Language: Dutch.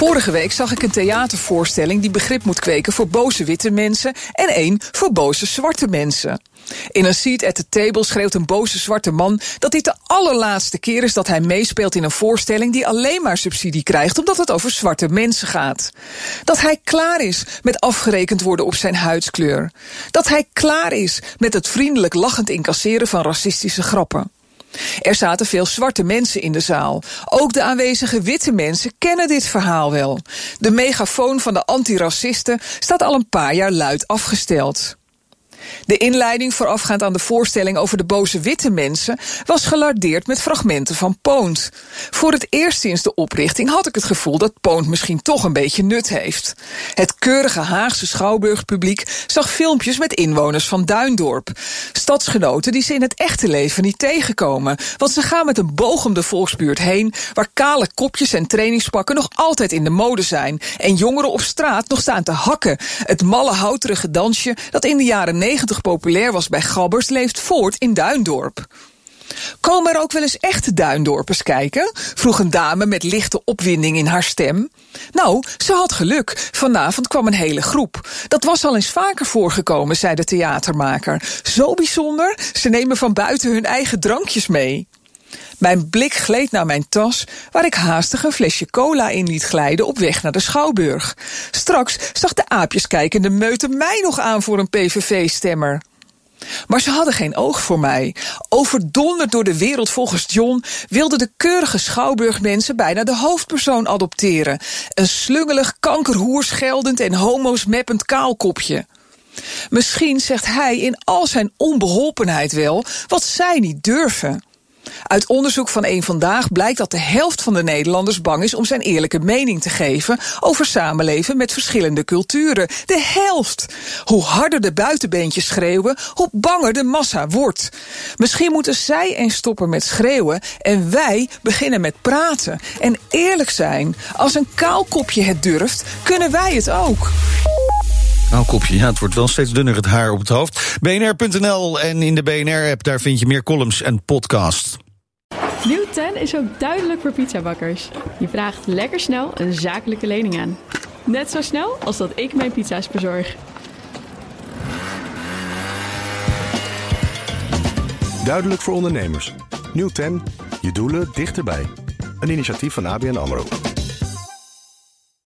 Vorige week zag ik een theatervoorstelling die begrip moet kweken voor boze witte mensen en één voor boze zwarte mensen. In een seat at the table schreeuwt een boze zwarte man dat dit de allerlaatste keer is dat hij meespeelt in een voorstelling die alleen maar subsidie krijgt omdat het over zwarte mensen gaat. Dat hij klaar is met afgerekend worden op zijn huidskleur. Dat hij klaar is met het vriendelijk lachend incasseren van racistische grappen. Er zaten veel zwarte mensen in de zaal. Ook de aanwezige witte mensen kennen dit verhaal wel. De megafoon van de antiracisten staat al een paar jaar luid afgesteld. De inleiding voorafgaand aan de voorstelling over de boze witte mensen was gelardeerd met fragmenten van Poont. Voor het eerst sinds de oprichting had ik het gevoel dat Poont misschien toch een beetje nut heeft. Het keurige Haagse schouwburgpubliek zag filmpjes met inwoners van Duindorp. Stadsgenoten die ze in het echte leven niet tegenkomen, want ze gaan met een boog om de volksbuurt heen, waar kale kopjes en trainingspakken nog altijd in de mode zijn en jongeren op straat nog staan te hakken. Het malle houterige dansje dat in de jaren 90 populair was bij gabbers, leeft voort in Duindorp. Komen er ook wel eens echte Duindorpers kijken? vroeg een dame met lichte opwinding in haar stem. Nou, ze had geluk. Vanavond kwam een hele groep. Dat was al eens vaker voorgekomen, zei de theatermaker. Zo bijzonder, ze nemen van buiten hun eigen drankjes mee. Mijn blik gleed naar mijn tas, waar ik haastig een flesje cola in liet glijden op weg naar de schouwburg. Straks zag de aapjeskijkende meute mij nog aan voor een PVV-stemmer. Maar ze hadden geen oog voor mij. Overdonderd door de wereld volgens John wilden de keurige schouwburgmensen bijna de hoofdpersoon adopteren. Een slungelig, kankerhoerscheldend en homo's meppend kaalkopje. Misschien zegt hij in al zijn onbeholpenheid wel wat zij niet durven. Uit onderzoek van Eén Vandaag blijkt dat de helft van de Nederlanders bang is om zijn eerlijke mening te geven over samenleven met verschillende culturen. De helft! Hoe harder de buitenbeentjes schreeuwen, hoe banger de massa wordt. Misschien moeten zij eens stoppen met schreeuwen en wij beginnen met praten. En eerlijk zijn, als een kaalkopje het durft, kunnen wij het ook. Nou, kopje, ja, het wordt wel steeds dunner het haar op het hoofd. BNR.nl en in de BNR-app, daar vind je meer columns en podcasts. Nieuw 10 is ook duidelijk voor pizzabakkers. Je vraagt lekker snel een zakelijke lening aan. Net zo snel als dat ik mijn pizza's bezorg. Duidelijk voor ondernemers. Nieuw 10. Je doelen dichterbij. Een initiatief van ABN AMRO.